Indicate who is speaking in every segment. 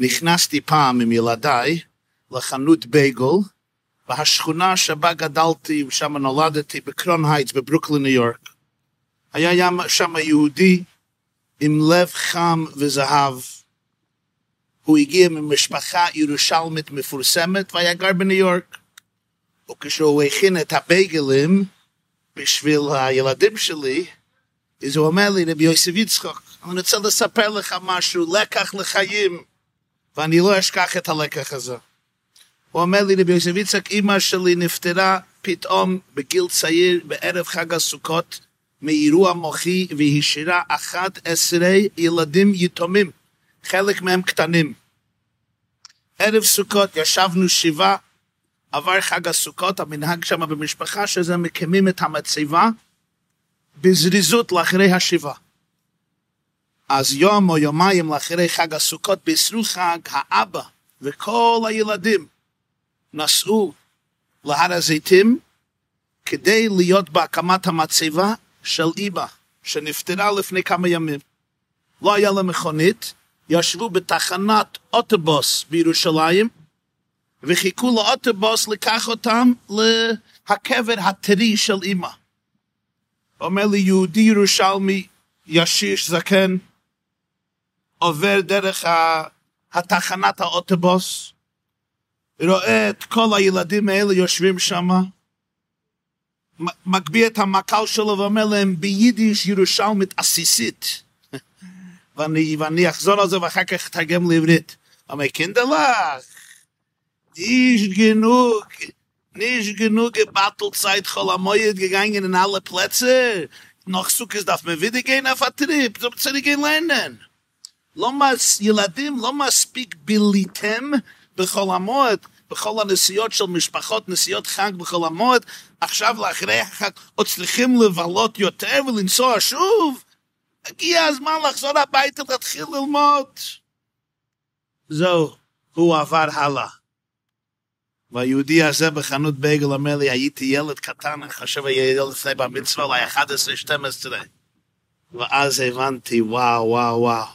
Speaker 1: נכנסתי פעם עם ילדיי לחנות בייגל, והשכונה שבה גדלתי ושם נולדתי, בקרון הייטס בברוקלין ניו יורק. היה שם יהודי עם לב חם וזהב. הוא הגיע ממשפחה ירושלמית מפורסמת והיה גר בניו יורק. וכשהוא הכין את הבייגלים בשביל הילדים שלי, אז הוא אומר לי, רבי יוסף יצחוק, אני רוצה לספר לך משהו, לקח לחיים, ואני לא אשכח את הלקח הזה. הוא אומר לי, רבי יוסף יצחק, אמא שלי נפטרה פתאום בגיל צעיר בערב חג הסוכות מאירוע מוחי והשאירה 11 ילדים יתומים, חלק מהם קטנים. ערב סוכות ישבנו שבעה, עבר חג הסוכות, המנהג שם במשפחה שזה מקימים את המצבה בזריזות לאחרי השבעה. אז יום או יומיים לאחרי חג הסוכות בישרו חג, האבא וכל הילדים נסעו להר הזיתים כדי להיות בהקמת המצבה של איבא, שנפטרה לפני כמה ימים. לא היה לה מכונית, ישבו בתחנת אוטובוס בירושלים, וחיכו לאוטובוס לקח אותם להקבר הטרי של אימא. אומר לי יהודי ירושלמי, ישיש זקן, עובר דרך התחנת האוטובוס, רואה את כל הילדים האלה יושבים שם, מגביה את המקל שלו ואומר להם ביידיש ירושלמית עסיסית. ואני, ואני אחזור על זה ואחר כך אתרגם לעברית. אומר, קינדלך, nicht genug, nicht genug gebattelt כל המויד noch sucht darf man wieder gehen auf der Trip, so muss ich gehen lernen. לא מס ילדים, לא מספיק ביליתם בכל המועד, בכל הנסיעות של משפחות, נסיעות חג בכל המועד, עכשיו לאחרי החג עוד צריכים לבלות יותר ולנסוע שוב? הגיע הזמן לחזור הביתה להתחיל ללמוד. זהו, הוא עבר הלאה. והיהודי הזה בחנות בייגל אומר לי, הייתי ילד קטן, אני חושב היה ילד לפני במצווה, אולי 11-12. ואז הבנתי, וואו, וואו, וואו,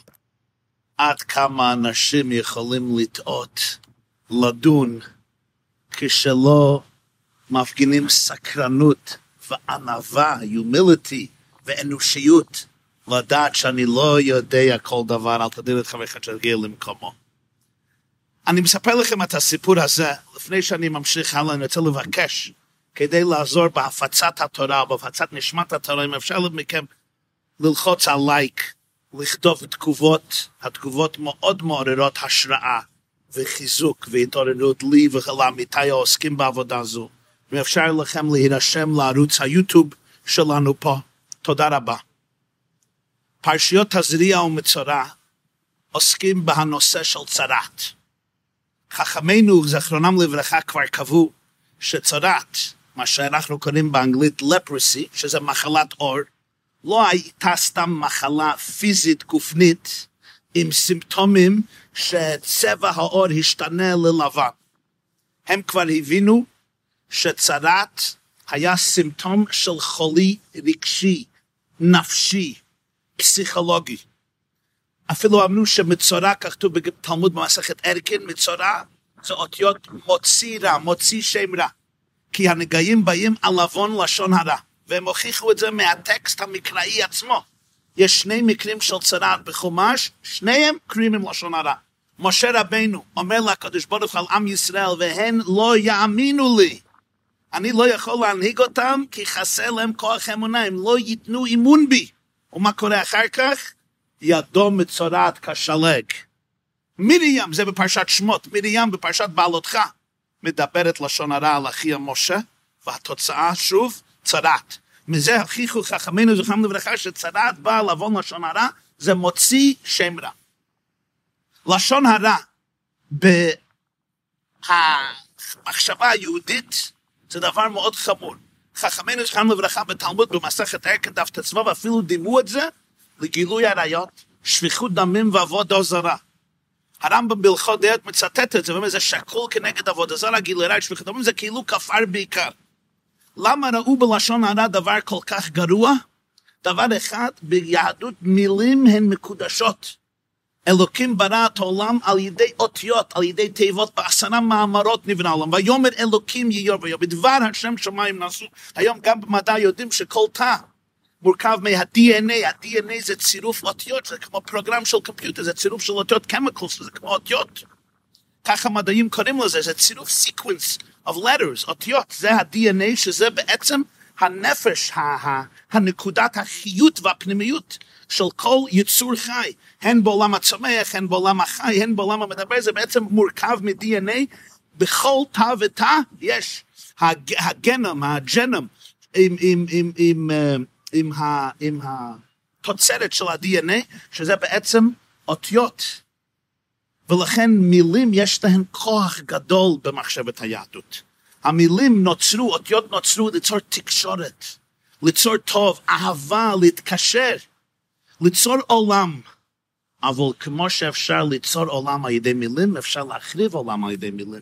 Speaker 1: עד כמה אנשים יכולים לטעות, לדון, כשלא מפגינים סקרנות וענווה, humility ואנושיות, לדעת שאני לא יודע כל דבר, אל תדעי את חברך שתגיע למקומו. אני מספר לכם את הסיפור הזה, לפני שאני ממשיך הלאה, אני רוצה לבקש, כדי לעזור בהפצת התורה, בהפצת נשמת התורה, אם אפשר מכם ללחוץ על לייק, לכתוב תגובות, התגובות מאוד מעוררות השראה וחיזוק והתעוררות לי ולעמיתי העוסקים בעבודה זו. ואפשר לכם להירשם לערוץ היוטיוב שלנו פה. תודה רבה. פרשיות תזריע ומצורע עוסקים בנושא של צרת. חכמינו, זכרונם לברכה, כבר קבעו שצרת, מה שאנחנו קוראים באנגלית leprosy, שזה מחלת עור, לא הייתה סתם מחלה פיזית גופנית עם סימפטומים שצבע העור השתנה ללבן. הם כבר הבינו שצרת היה סימפטום של חולי רגשי, נפשי, פסיכולוגי. אפילו אמרו שמצורע, כתוב בתלמוד במסכת ערכין, מצורע זה אותיות מוציא רע, מוציא שם רע. כי הנגעים באים על עוון לשון הרע, והם הוכיחו את זה מהטקסט המקראי עצמו. יש שני מקרים של צרעת בחומש, שניהם קריאים עם לשון הרע. משה רבנו אומר לקדוש ברוך על עם ישראל, והן לא יאמינו לי. אני לא יכול להנהיג אותם, כי חסר להם כוח אמונה, הם לא ייתנו אמון בי. ומה קורה אחר כך? ידו מצורעת כשלג. מרים, זה בפרשת שמות, מרים בפרשת בעלותך, מדברת לשון הרע על אחי המשה, והתוצאה שוב, צרת. מזה הוכיחו חכמינו זכרם לברכה שצרת באה לבון לשון הרע, זה מוציא שם רע. לשון הרע במחשבה היהודית זה דבר מאוד חמור. חכמינו זכרם לברכה בתלמוד במסכת ערכת דף ט"ו ואפילו דימו את זה לגילוי עריות, שפיכות דמים ועבודה זרה. הרמב"ם בהלכות דעת מצטט את זה, ואומר זה שקול כנגד עבודה זרה, גילוי עריות, שפיכות דמים, זה כאילו כפר בעיקר. למה ראו בלשון הרע דבר כל כך גרוע? דבר אחד, ביהדות מילים הן מקודשות. אלוקים ברא את העולם על ידי אותיות, על ידי תיבות, בעשרה מאמרות נבנה העולם. ויאמר אלוקים יהיה ויהיה. בדבר השם שמיים נעשו. היום גם במדע יודעים שכל תא מורכב מה-DNA, ה-DNA זה צירוף אותיות, זה כמו פרוגרם של קומפיוטר, זה צירוף של אותיות chemicals, זה כמו אותיות. ככה מדעים קוראים לזה, זה צירוף sequence of letters, אותיות, זה ה-DNA שזה בעצם הנפש, הנקודת החיות והפנימיות של כל יצור חי, הן בעולם הצומח, הן בעולם החי, הן בעולם המדבר, זה בעצם מורכב מ-DNA, בכל תא ותא יש הגנום, הג'נום, עם, עם, עם, עם, אה, עם, ה, עם התוצרת של ה-DNA, שזה בעצם אותיות. ולכן מילים יש להן כוח גדול במחשבת היהדות. המילים נוצרו, אותיות נוצרו ליצור תקשורת, ליצור טוב, אהבה, להתקשר, ליצור עולם. אבל כמו שאפשר ליצור עולם על ידי מילים, אפשר להחריב עולם על ידי מילים.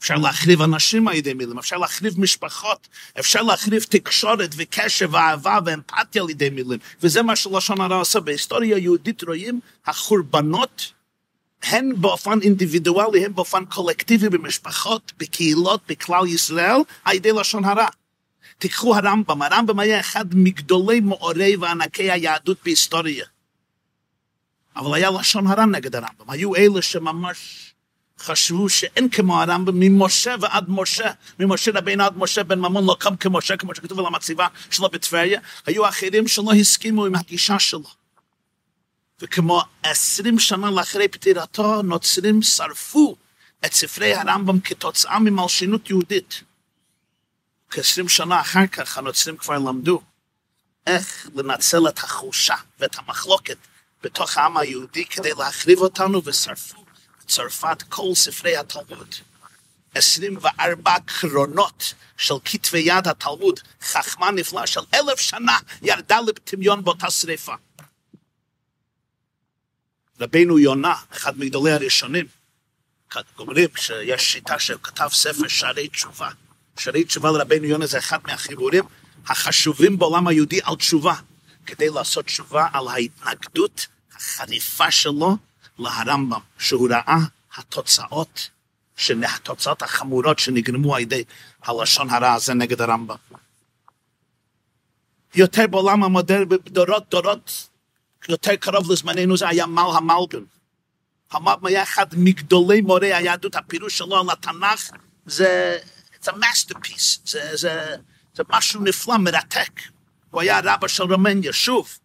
Speaker 1: אפשר להחריב אנשים על ידי מילים, אפשר להחריב משפחות, אפשר להחריב תקשורת וקשר ואהבה ואמפתיה על ידי מילים. וזה מה שלשון הרע עושה. בהיסטוריה היהודית רואים החורבנות הן באופן אינדיבידואלי, הן באופן קולקטיבי במשפחות, בקהילות, בכלל ישראל, על ידי לשון הרע. תיקחו הרמב"ם, הרמב"ם היה אחד מגדולי מאורי וענקי היהדות בהיסטוריה. אבל היה לשון הרע נגד הרמב"ם. היו אלה שממש חשבו שאין כמו הרמב"ם, ממשה ועד משה, ממשה רבינו עד משה בן ממון לא קם כמשה, כמו שכתוב על המצבה שלו בטבריה, היו אחרים שלא הסכימו עם הגישה שלו. וכמו עשרים שנה לאחרי פטירתו, נוצרים שרפו את ספרי הרמב"ם כתוצאה ממלשינות יהודית. כעשרים שנה אחר כך הנוצרים כבר למדו איך לנצל את החולשה ואת המחלוקת בתוך העם היהודי כדי להחריב אותנו ושרפו בצרפת כל ספרי התלמוד. 24 קרונות של כתבי יד התלמוד, חכמה נפלאה של אלף שנה ירדה לטמיון באותה שריפה. רבינו יונה, אחד מגדולי הראשונים, אומרים שיש שיטה שכתב ספר שערי תשובה. שערי תשובה לרבינו יונה זה אחד מהחיבורים החשובים בעולם היהודי על תשובה, כדי לעשות תשובה על ההתנגדות החריפה שלו להרמב"ם, שהוא ראה התוצאות, התוצאות החמורות שנגרמו על ידי הלשון הרע הזה נגד הרמב"ם. יותר בעולם המודרני, בדורות דורות יותר קרוב לזמננו זה היה מל המלבן. המלבן היה אחד מגדולי מורי היהדות, הפירוש שלו על התנ"ך זה, it's a זה, זה, זה משהו נפלא, מרתק. הוא היה רבא של רומניה, שוב,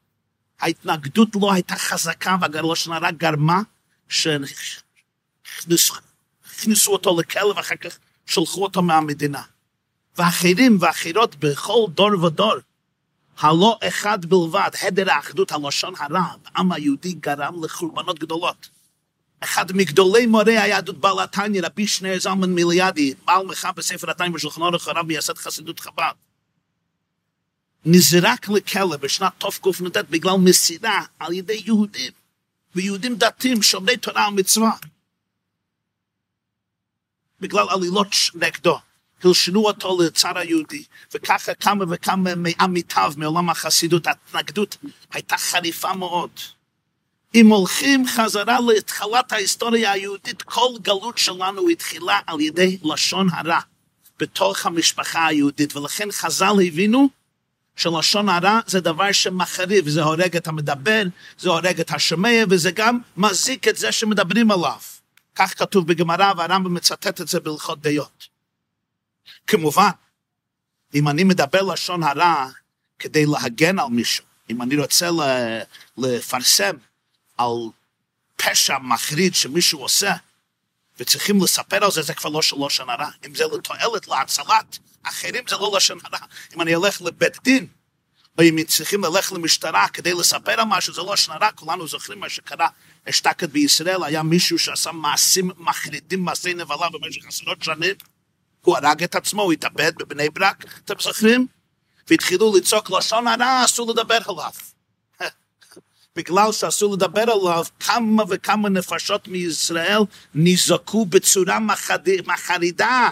Speaker 1: ההתנגדות לא הייתה חזקה והלשון הרע גרמה שהכניסו אותו לכלא ואחר כך שלחו אותו מהמדינה. ואחרים ואחרות בכל דור ודור הלא אחד בלבד, הדר האחדות, הלשון הרע, העם היהודי גרם לחורבנות גדולות. אחד מגדולי מורי היהדות בעל התניא, רבי שנר זלמן מיליאדי, בעל מחר בספר התניא בשולחן אורך הרב מייסד חסידות חב"ד. נזרק לכלא בשנת תקנ"ט בגלל מסירה על ידי יהודים, ויהודים דתיים שומרי תורה ומצווה. בגלל עלילות נגדו. הלשנו אותו לצד היהודי, וככה כמה וכמה מעמיתיו מעולם החסידות, ההתנגדות הייתה חריפה מאוד. אם הולכים חזרה להתחלת ההיסטוריה היהודית, כל גלות שלנו התחילה על ידי לשון הרע בתוך המשפחה היהודית, ולכן חז"ל הבינו שלשון הרע זה דבר שמחריב, זה הורג את המדבר, זה הורג את השומע, וזה גם מזיק את זה שמדברים עליו. כך כתוב בגמרא, והרמב"ם מצטט את זה בהלכות דעות. כמובן, אם אני מדבר לשון הרע כדי להגן על מישהו, אם אני רוצה לפרסם על פשע מחריד שמישהו עושה, וצריכים לספר על זה, זה כבר לא של לשון הרע. אם זה לתועלת, להצלת אחרים, זה לא לשון הרע. אם אני אלך לבית דין, או אם צריכים ללכת למשטרה כדי לספר על משהו, זה לא לשון הרע. כולנו זוכרים מה שקרה אשתקד בישראל, היה מישהו שעשה מעשים מחרידים, מעשי נבלה במשך עשרות שנים. הוא הרג את עצמו, הוא התאבד בבני ברק, אתם זוכרים? והתחילו לצעוק לשון הרע, אסור לדבר עליו. בגלל שאסור לדבר עליו, כמה וכמה נפשות מישראל נזעקו בצורה מחרידה.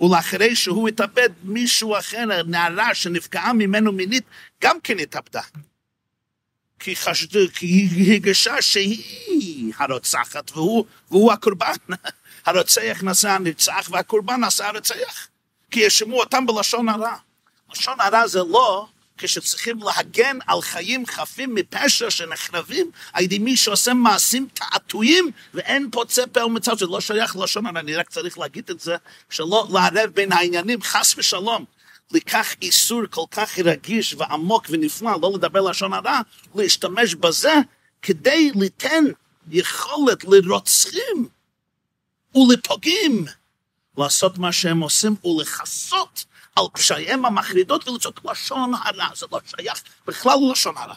Speaker 1: ולאחרי שהוא התאבד, מישהו אחר, נערה שנפגעה ממנו מינית, גם כן התאבדה. כי חשדו, כי היא הרגשה שהיא הרוצחת, והוא, והוא הקורבן. הרוצח נשא הנרצח והקורבן נשא הרוצח. כי ישמו אותם בלשון הרע. לשון הרע זה לא כשצריכים להגן על חיים חפים מפשע שנחרבים על ידי מי שעושה מעשים תעתועים ואין פוצה פה ומצב שזה לא שייך ללשון הרע, אני רק צריך להגיד את זה, שלא לערב בין העניינים, חס ושלום. לקח איסור כל כך רגיש ועמוק ונפלא, לא לדבר לשון הרע, להשתמש בזה כדי ליתן יכולת לרוצחים ולפוגעים לעשות מה שהם עושים ולכסות על פשעיהם המחרידות ולצעוק לשון הרע, זה לא שייך בכלל ללשון הרע.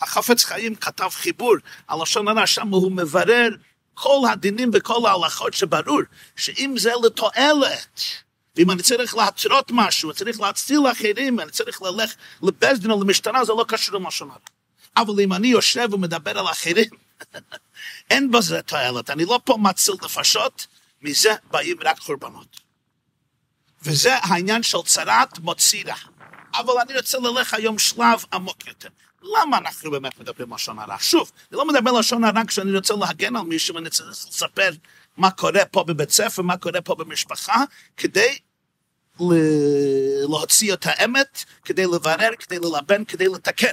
Speaker 1: החפץ חיים כתב חיבור על לשון הרע, שם הוא מברר כל הדינים וכל ההלכות שברור שאם זה לתועלת, ואם אני צריך להתרות משהו, צריך להציל אחרים, אני צריך ללך לבית דין או למשטרה, זה לא קשור ללשון הרע. אבל אם אני יושב ומדבר על אחרים, אין בזה תועלת, אני לא פה מציל נפשות, מזה באים רק חורבנות. וזה העניין של צרת מוצירה. אבל אני רוצה ללך היום שלב עמוק יותר. למה אנחנו באמת מדברים לשון הרע? שוב, אני לא מדבר לשון הרע כשאני רוצה להגן על מישהו ואני צריך לספר מה קורה פה בבית ספר, מה קורה פה במשפחה, כדי להוציא את האמת, כדי לברר, כדי ללבן, כדי לתקן.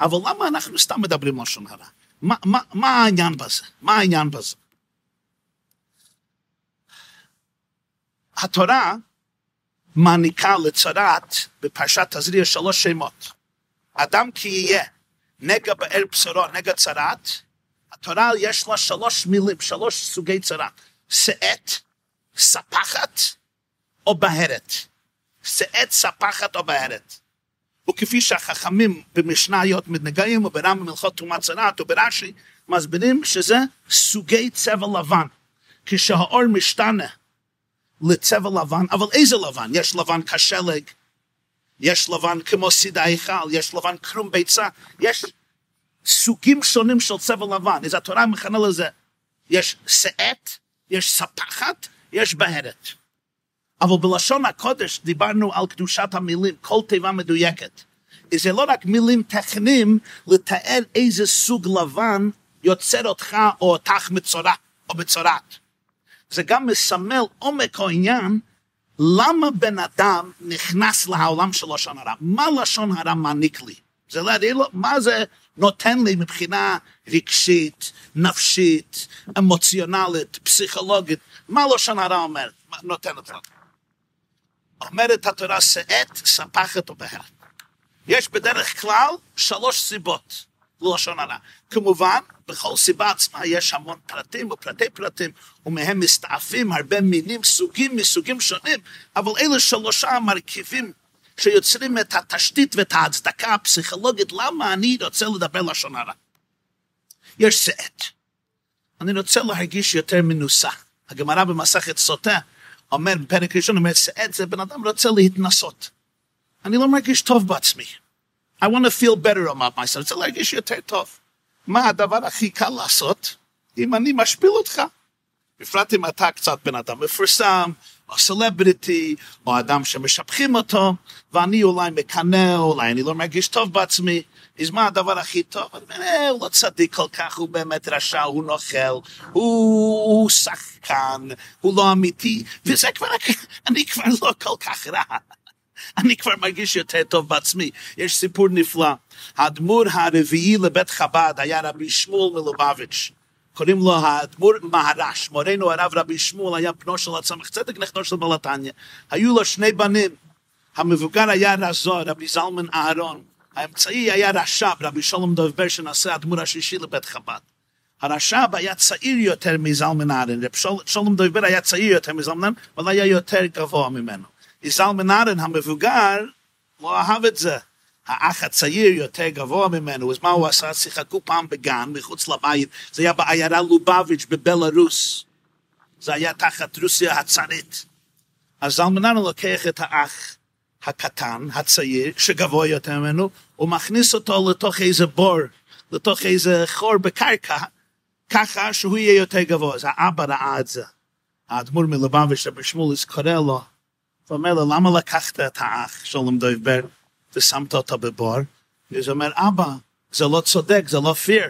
Speaker 1: אבל למה אנחנו סתם מדברים לשון הרע? מה, מה, מה העניין בזה? מה העניין בזה? התורה מעניקה לצרת בפרשת תזריע שלוש שמות. אדם כי יהיה נגע באר בשורו, נגע צרת, התורה יש לה שלוש מילים, שלוש סוגי צרת. שאת, ספחת או בהרת. שאת, ספחת או בהרת. וכפי שהחכמים במשניות מתנגעים וברם במלכות תרומת צרת וברש"י מסבירים שזה סוגי צבע לבן. כשהאור משתנה לצבע לבן, אבל איזה לבן? יש לבן כשלג, יש לבן כמו סיד ההיכל, יש לבן קרום ביצה, יש סוגים שונים של צבע לבן. אז התורה מכנה לזה, יש שאת, יש ספחת, יש בהרת. אבל בלשון הקודש דיברנו על קדושת המילים, כל תיבה מדויקת. זה לא רק מילים טכניים לתאר איזה סוג לבן יוצר אותך או אותך מצורע או מצורעת. זה גם מסמל עומק העניין למה בן אדם נכנס לעולם של לשון הרע. מה לשון הרע מעניק לי? זה להגיד לו, מה זה נותן לי מבחינה רגשית, נפשית, אמוציונלית, פסיכולוגית, מה לשון הרע אומר, נותנת לנו? אומרת התורה שאת, ספחת ובהרת. יש בדרך כלל שלוש סיבות. ללשון הרע. כמובן, בכל סיבה עצמה יש המון פרטים ופרטי פרטים, ומהם מסתעפים הרבה מינים, סוגים מסוגים שונים, אבל אלה שלושה המרכיבים שיוצרים את התשתית ואת ההצדקה הפסיכולוגית, למה אני רוצה לדבר לשון הרע. יש שאת. אני רוצה להרגיש יותר מנוסה. הגמרא במסכת סוטה אומר, בפרק ראשון, אומר, שאת זה בן אדם רוצה להתנסות. אני לא מרגיש טוב בעצמי. I want to feel better about myself, רוצה להרגיש יותר טוב. מה הדבר הכי קל לעשות? אם אני משפיל אותך. בפרט אם אתה קצת בן אדם מפורסם, או סלבריטי, או אדם שמשבחים אותו, ואני אולי מקנא, אולי אני לא מרגיש טוב בעצמי, אז מה הדבר הכי טוב? אני אומר, אה, הוא לא צדיק כל כך, הוא באמת רשע, הוא נוכל, הוא, הוא שחקן, הוא לא אמיתי, וזה כבר, אני כבר לא כל כך רע. אני כבר מרגיש יותר טוב בעצמי. יש סיפור נפלא. האדמו"ר הרביעי לבית חב"ד היה רבי שמואל מלובביץ'. קוראים לו האדמו"ר מהרש. מורנו הרב רבי שמואל היה בנו של הצמח צדק, נכדו של בלתניה. היו לו שני בנים. המבוגר היה רזו, רבי זלמן אהרון. האמצעי היה רש"ב, רבי שלום דובר שנעשה האדמו"ר השישי לבית חב"ד. הרש"ב היה צעיר יותר מזלמן אהרון, רבי שלום דובר היה צעיר יותר מזלמן, אבל היה יותר גבוה ממנו. זלמן אהרון המבוגר לא אהב את זה. האח הצעיר יותר גבוה ממנו, אז מה הוא עשה? שיחקו פעם בגן מחוץ לבית, זה היה בעיירה לובביץ' בבלארוס. זה היה תחת רוסיה הצארית. אז אהרון לוקח את האח הקטן, הצעיר, שגבוה יותר ממנו, ומכניס אותו לתוך איזה בור, לתוך איזה חור בקרקע, ככה שהוא יהיה יותר גבוה. אז האבא ראה את זה. האדמו"ר מלובביץ', רבי שמואל, קורא לו, ואומר לו, למה לקחת את האח, שלום דויבר, ושמת אותו בבור? אז הוא אומר, אבא, זה לא צודק, זה לא פיר.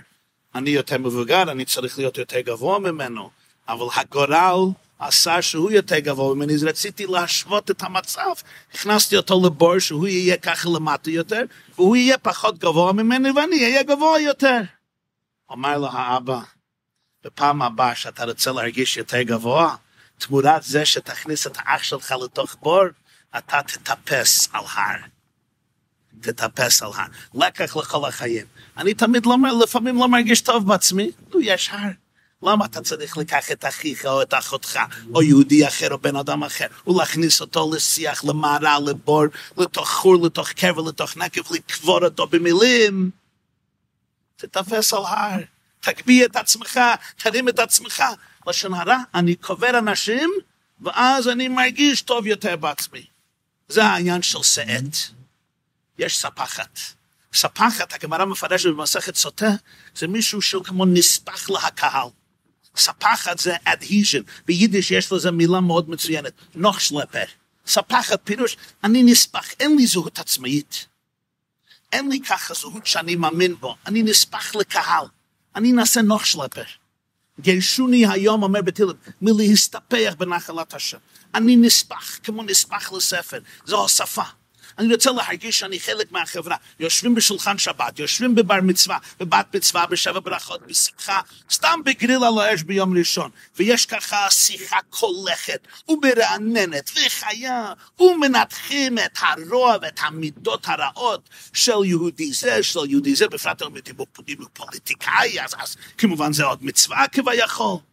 Speaker 1: אני יותר מבוגר, אני צריך להיות יותר גבוה ממנו, אבל הגורל עשה שהוא יותר גבוה ממני, אז רציתי להשוות את המצב, הכנסתי אותו לבור שהוא יהיה ככה למטה יותר, והוא יהיה פחות גבוה ממני ואני אהיה גבוה יותר. אומר לו האבא, בפעם הבאה שאתה רוצה להרגיש יותר גבוה, תמורת זה שתכניס את האח שלך לתוך בור, אתה תטפס על הר. תטפס על הר. לקח לכל החיים. אני תמיד לא, לפעמים לא מרגיש טוב בעצמי, נו, יש הר. למה אתה צריך לקח את אחיך או את אחותך, או יהודי אחר או בן אדם אחר, ולהכניס אותו לשיח, למערה, לבור, לתוך חור, לתוך קבר, לתוך נקב, לקבור אותו במילים? תתפס על הר, תגביה את עצמך, תרים את עצמך. לשון הרע, אני קובר אנשים, ואז אני מרגיש טוב יותר בעצמי. זה העניין של שאת. יש ספחת. ספחת, הגמרא מפרשת במסכת סוטה, זה מישהו שהוא כמו נספח לקהל. ספחת זה adhesion, ביידיש יש לזה מילה מאוד מצוינת, נוח שלפר. ספחת פירוש, אני נספח, אין לי זהות עצמאית. אין לי ככה זהות שאני מאמין בו, אני נספח לקהל, אני נעשה נוח שלפר. גירשוני היום אומר בתהילים, מלהסתפח בנחלת השם. אני נספח, כמו נספח לספר, זו השפה. אני רוצה להרגיש שאני חלק מהחברה. יושבים בשולחן שבת, יושבים בבר מצווה, בבת מצווה, בשבע ברכות, בשמחה, סתם בגריל על האש ביום ראשון. ויש ככה שיחה קולכת ומרעננת וחיה, ומנתחים את הרוע ואת המידות הרעות של יהודי זה, של יהודי זה, בפרט אם הוא פוליטיקאי, אז, אז כמובן זה עוד מצווה כביכול.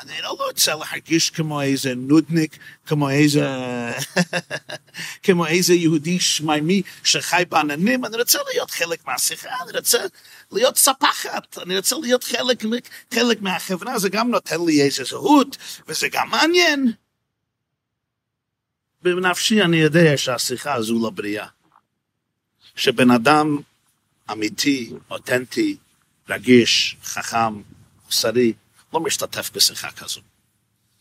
Speaker 1: אני לא רוצה להרגיש כמו איזה נודניק, כמו איזה, כמו איזה יהודי שמימי שחי בעננים, אני רוצה להיות חלק מהשיחה, אני רוצה להיות ספחת, אני רוצה להיות חלק, חלק מהחברה, זה גם נותן לי איזה זהות, וזה גם מעניין. בנפשי אני יודע שהשיחה הזו לא בריאה. שבן אדם אמיתי, אותנטי, רגיש, חכם, מוסרי, לא משתתף בשיחה כזו.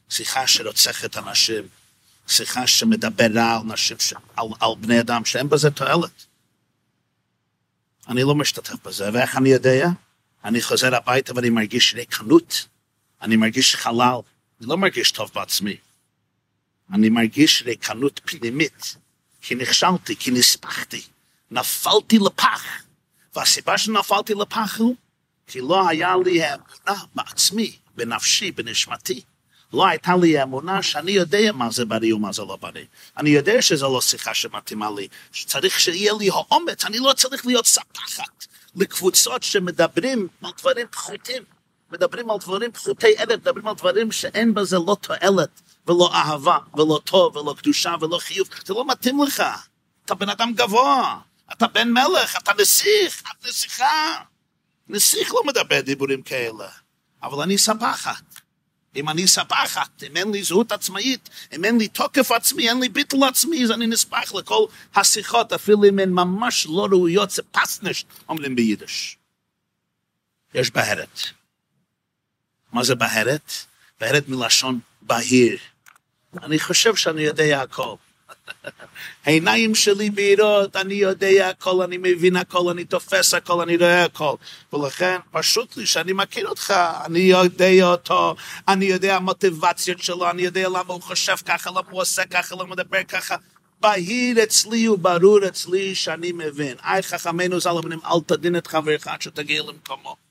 Speaker 1: שיחה שרוצחת אנשים, שיחה שמדבר רע על נשים. על, על בני אדם, שאין בזה תועלת. אני לא משתתף בזה, ואיך אני יודע? אני חוזר הביתה ואני מרגיש ריקנות, אני מרגיש חלל, אני לא מרגיש טוב בעצמי. אני מרגיש ריקנות פנימית, כי נכשלתי, כי נספחתי, נפלתי לפח. והסיבה שנפלתי לפח הוא כי לא היה לי אמונה בעצמי, בנפשי, בנשמתי. לא הייתה לי אמונה שאני יודע מה זה בריא ומה זה לא בריא. אני יודע שזו לא שיחה שמתאימה לי, שצריך שיהיה לי האומץ, אני לא צריך להיות ספחת לקבוצות שמדברים על דברים פחותים. מדברים על דברים פחותי ערך, מדברים על דברים שאין בזה לא תועלת, ולא אהבה, ולא טוב, ולא קדושה, ולא חיוב. זה לא מתאים לך. אתה בן אדם גבוה, אתה בן מלך, אתה נסיך, את נסיכה. נסיך לא מדבר דיבורים כאלה, אבל אני ספחת. אם אני ספחת, אם אין לי זהות עצמאית, אם אין לי תוקף עצמי, אין לי ביטל עצמי, אז אני נספח לכל השיחות, אפילו אם הן ממש לא ראויות, זה פסנשט, אומרים ביידיש. יש בהרת. מה זה בהרת? בהרת מלשון בהיר. אני חושב שאני יודע הכל. העיניים שלי בהירות, אני יודע הכל, אני מבין הכל, אני תופס הכל, אני רואה הכל. ולכן, פשוט לי שאני מכיר אותך, אני יודע אותו, אני יודע המוטיבציות שלו, אני יודע למה הוא חושב ככה, למה הוא עושה ככה, למה הוא מדבר ככה. בהיר אצלי וברור אצלי שאני מבין. אי חכמינו ז"ל אומרים, אל תדין את חברך עד שתגיע למקומו.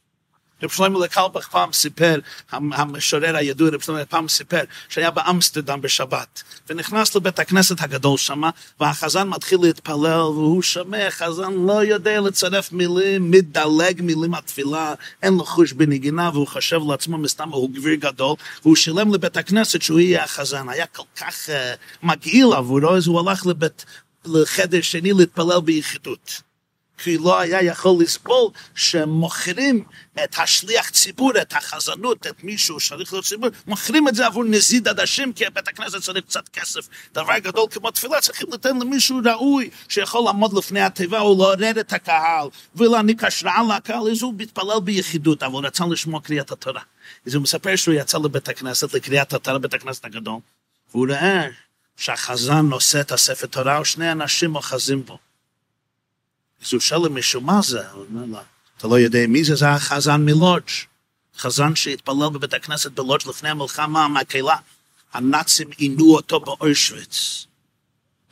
Speaker 1: רב שלמה לקלפח פעם סיפר, המשורר הידוע רב שלמה פעם סיפר, שהיה באמסטרדם בשבת, ונכנס לבית הכנסת הגדול שם, והחזן מתחיל להתפלל, והוא שומע, החזן לא יודע לצרף מילים, מדלג מילים התפילה, אין לו חוש בנגינה, והוא חושב לעצמו, מסתם הוא גביר גדול, והוא שילם לבית הכנסת שהוא יהיה החזן, היה כל כך uh, מגעיל עבורו, אז הוא הלך לבית, לחדר שני להתפלל ביחידות. כי לא היה יכול לסבול שמוכרים את השליח ציבור, את החזנות, את מישהו שליח ציבור, מוכרים את זה עבור נזיד עדשים, כי בית הכנסת צריך קצת כסף. דבר גדול כמו תפילה, צריכים לתת למישהו ראוי שיכול לעמוד לפני התיבה ולעורר את הקהל ולהעניק השראה לקהל, אז הוא מתפלל ביחידות, אבל הוא רצה לשמוע קריאת התורה. אז הוא מספר שהוא יצא לבית הכנסת, לקריאת התורה, בית הכנסת הגדול, והוא ראה שהחזן נושא את הספר תורה, ושני אנשים אוחזים בו. למישהו, מה זה? אתה לא יודע מי זה, זה החזן מלודג'. חזן שהתפלל בבית הכנסת בלודג' לפני המלחמה, המקהלה. הנאצים עינו אותו באושוויץ.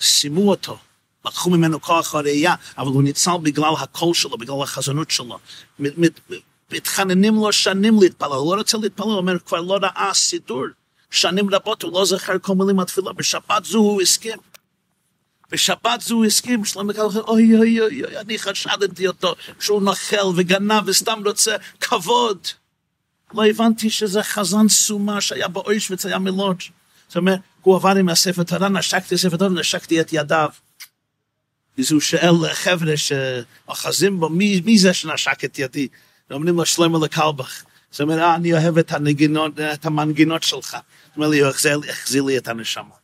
Speaker 1: סיימו אותו. לקחו ממנו כוח הראייה, אבל הוא ניצל בגלל הקול שלו, בגלל החזנות שלו. מת- מת- מתחננים לו שנים להתפלל, הוא לא רוצה להתפלל, הוא אומר, כבר לא ראה סידור. שנים רבות הוא לא זוכר כל מילים מהתפילה, בשבת זו הוא הסכים. בשבת זו הוא הסכים, שלמה קרא, אוי אוי אוי אוי, אני חשדתי אותו שהוא נוכל וגנב וסתם רוצה כבוד. לא הבנתי שזה חזן סומה שהיה באוישוויץ, היה מלודג'. זאת אומרת, הוא עבר עם הספר תורה, נשקתי ספר תורה, נשקתי את ידיו. אז הוא שואל חבר'ה שאוחזים בו, מי, מי זה שנשק את ידי? אומרים לו שלמה לקלבך. זאת אומרת, אה, אני אוהב את הנגינות, את המנגינות שלך. הוא אומר לי, הוא החזיר לי את הנשמה.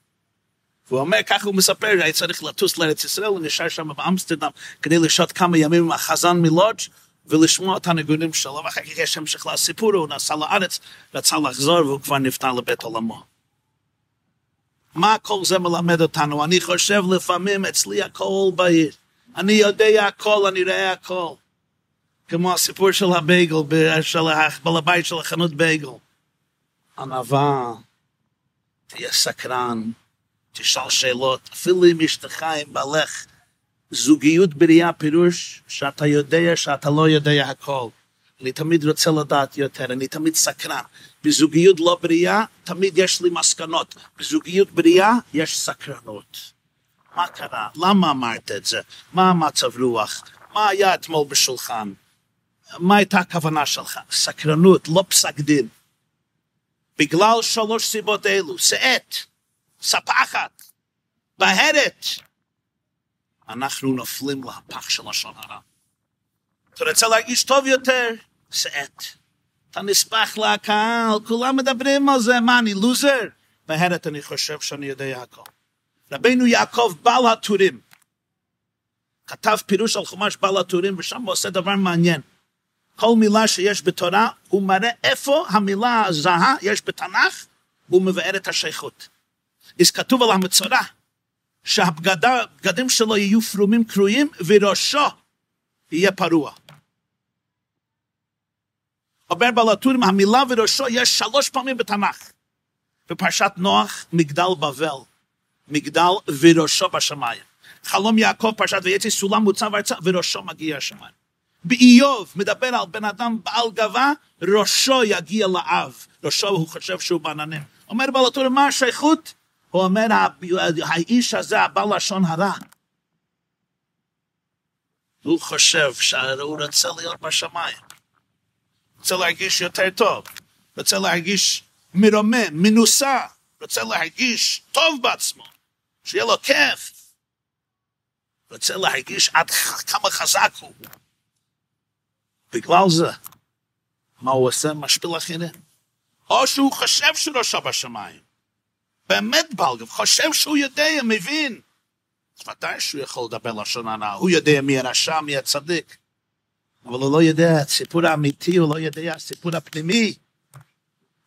Speaker 1: והוא אומר, ככה הוא מספר, היה צריך לטוס לארץ ישראל, הוא נשאר שם באמסטרדם כדי לשהות כמה ימים עם החזן מלודג' ולשמוע את הניגונים שלו, ואחר כך יש המשך לסיפור, הוא נסע לארץ, רצה לחזור והוא כבר נפטר לבית עולמו. מה כל זה מלמד אותנו? אני חושב לפעמים אצלי הכל בעיר. אני יודע הכל, אני רואה הכל. כמו הסיפור של הבייגל, של בעל הבית של החנות בייגל. ענווה, תהיה סקרן, תשאל שאלות, אפילו אם אשתך, עם בעלך. זוגיות בריאה פירוש שאתה יודע שאתה לא יודע הכל. אני תמיד רוצה לדעת יותר, אני תמיד סקרן. בזוגיות לא בריאה, תמיד יש לי מסקנות. בזוגיות בריאה, יש סקרנות. מה קרה? למה אמרת את זה? מה המצב רוח? מה היה אתמול בשולחן? מה הייתה הכוונה שלך? סקרנות, לא פסק דין. בגלל שלוש סיבות אלו, שאת, ספחת, בהרת, אנחנו נופלים להפך של לשון הרע. אתה רוצה להרגיש טוב יותר? שאת. אתה נספח לקהל, כולם מדברים על זה, מה, אני לוזר? בהרת אני חושב שאני יודע הכל. רבנו יעקב בעל הטורים, כתב פירוש על חומש בעל הטורים, ושם הוא עושה דבר מעניין. כל מילה שיש בתורה, הוא מראה איפה המילה הזהה יש בתנ"ך, והוא מבאר את השייכות. אז כתוב על המצורע, שהבגדים שלו יהיו פרומים קרועים, וראשו יהיה פרוע. אומר בעל הטורים, המילה וראשו יש שלוש פעמים בתנ"ך. בפרשת נוח, מגדל בבל. מגדל וראשו בשמיים. חלום יעקב, פרשת ויצא, סולם מוצב ארצה, וראשו מגיע השמיים. באיוב מדבר על בן אדם בעל גבה, ראשו יגיע לאב. ראשו הוא חושב שהוא בעננים. אומר בעל מה השייכות? הוא אומר, האיש הזה, הבעל לשון הרע, הוא חושב שהוא רוצה להיות בשמיים. רוצה להרגיש יותר טוב, רוצה להרגיש מרומם, מנוסה, רוצה להרגיש טוב בעצמו, שיהיה לו כיף, רוצה להרגיש עד כמה חזק הוא. בגלל זה, מה הוא עושה? משפיל אחרים. או שהוא חושב שראשו בשמיים. באמת בלגב, חושב שהוא יודע, מבין. אז ודאי שהוא יכול לדבר לשון הרע, הוא יודע מי הרשע, מי הצדיק. אבל הוא לא יודע הסיפור האמיתי, הוא לא יודע הסיפור הפנימי.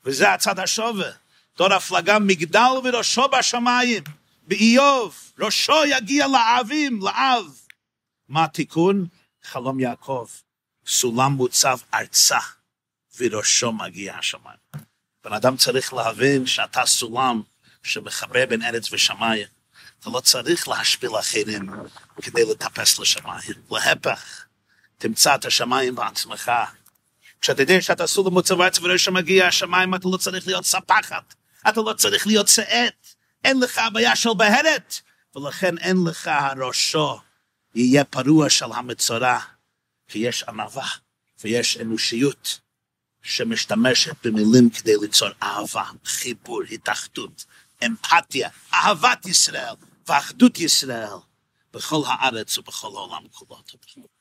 Speaker 1: וזה הצד השווה. דור הפלגה מגדל וראשו בשמיים. באיוב, ראשו יגיע לאבים, לאב. מה התיקון? חלום יעקב. סולם מוצב ארצה, וראשו מגיע השמיים. בן אדם צריך להבין שאתה סולם שמחבר בין ארץ ושמיים. אתה לא צריך להשפיל אחרים כדי לטפס לשמיים. להפך, תמצא את השמיים בעצמך. כשאתה יודע שאתה סולם מוצב ארצה וראשו מגיע השמיים, אתה לא צריך להיות ספחת. אתה לא צריך להיות שאת. אין לך הבעיה של בהרת, ולכן אין לך הראשו יהיה פרוע של המצורע. כי יש ענווה ויש אנושיות שמשתמשת במילים כדי ליצור אהבה, חיבור, התאחדות, אמפתיה, אהבת ישראל ואחדות ישראל בכל הארץ ובכל העולם כולו.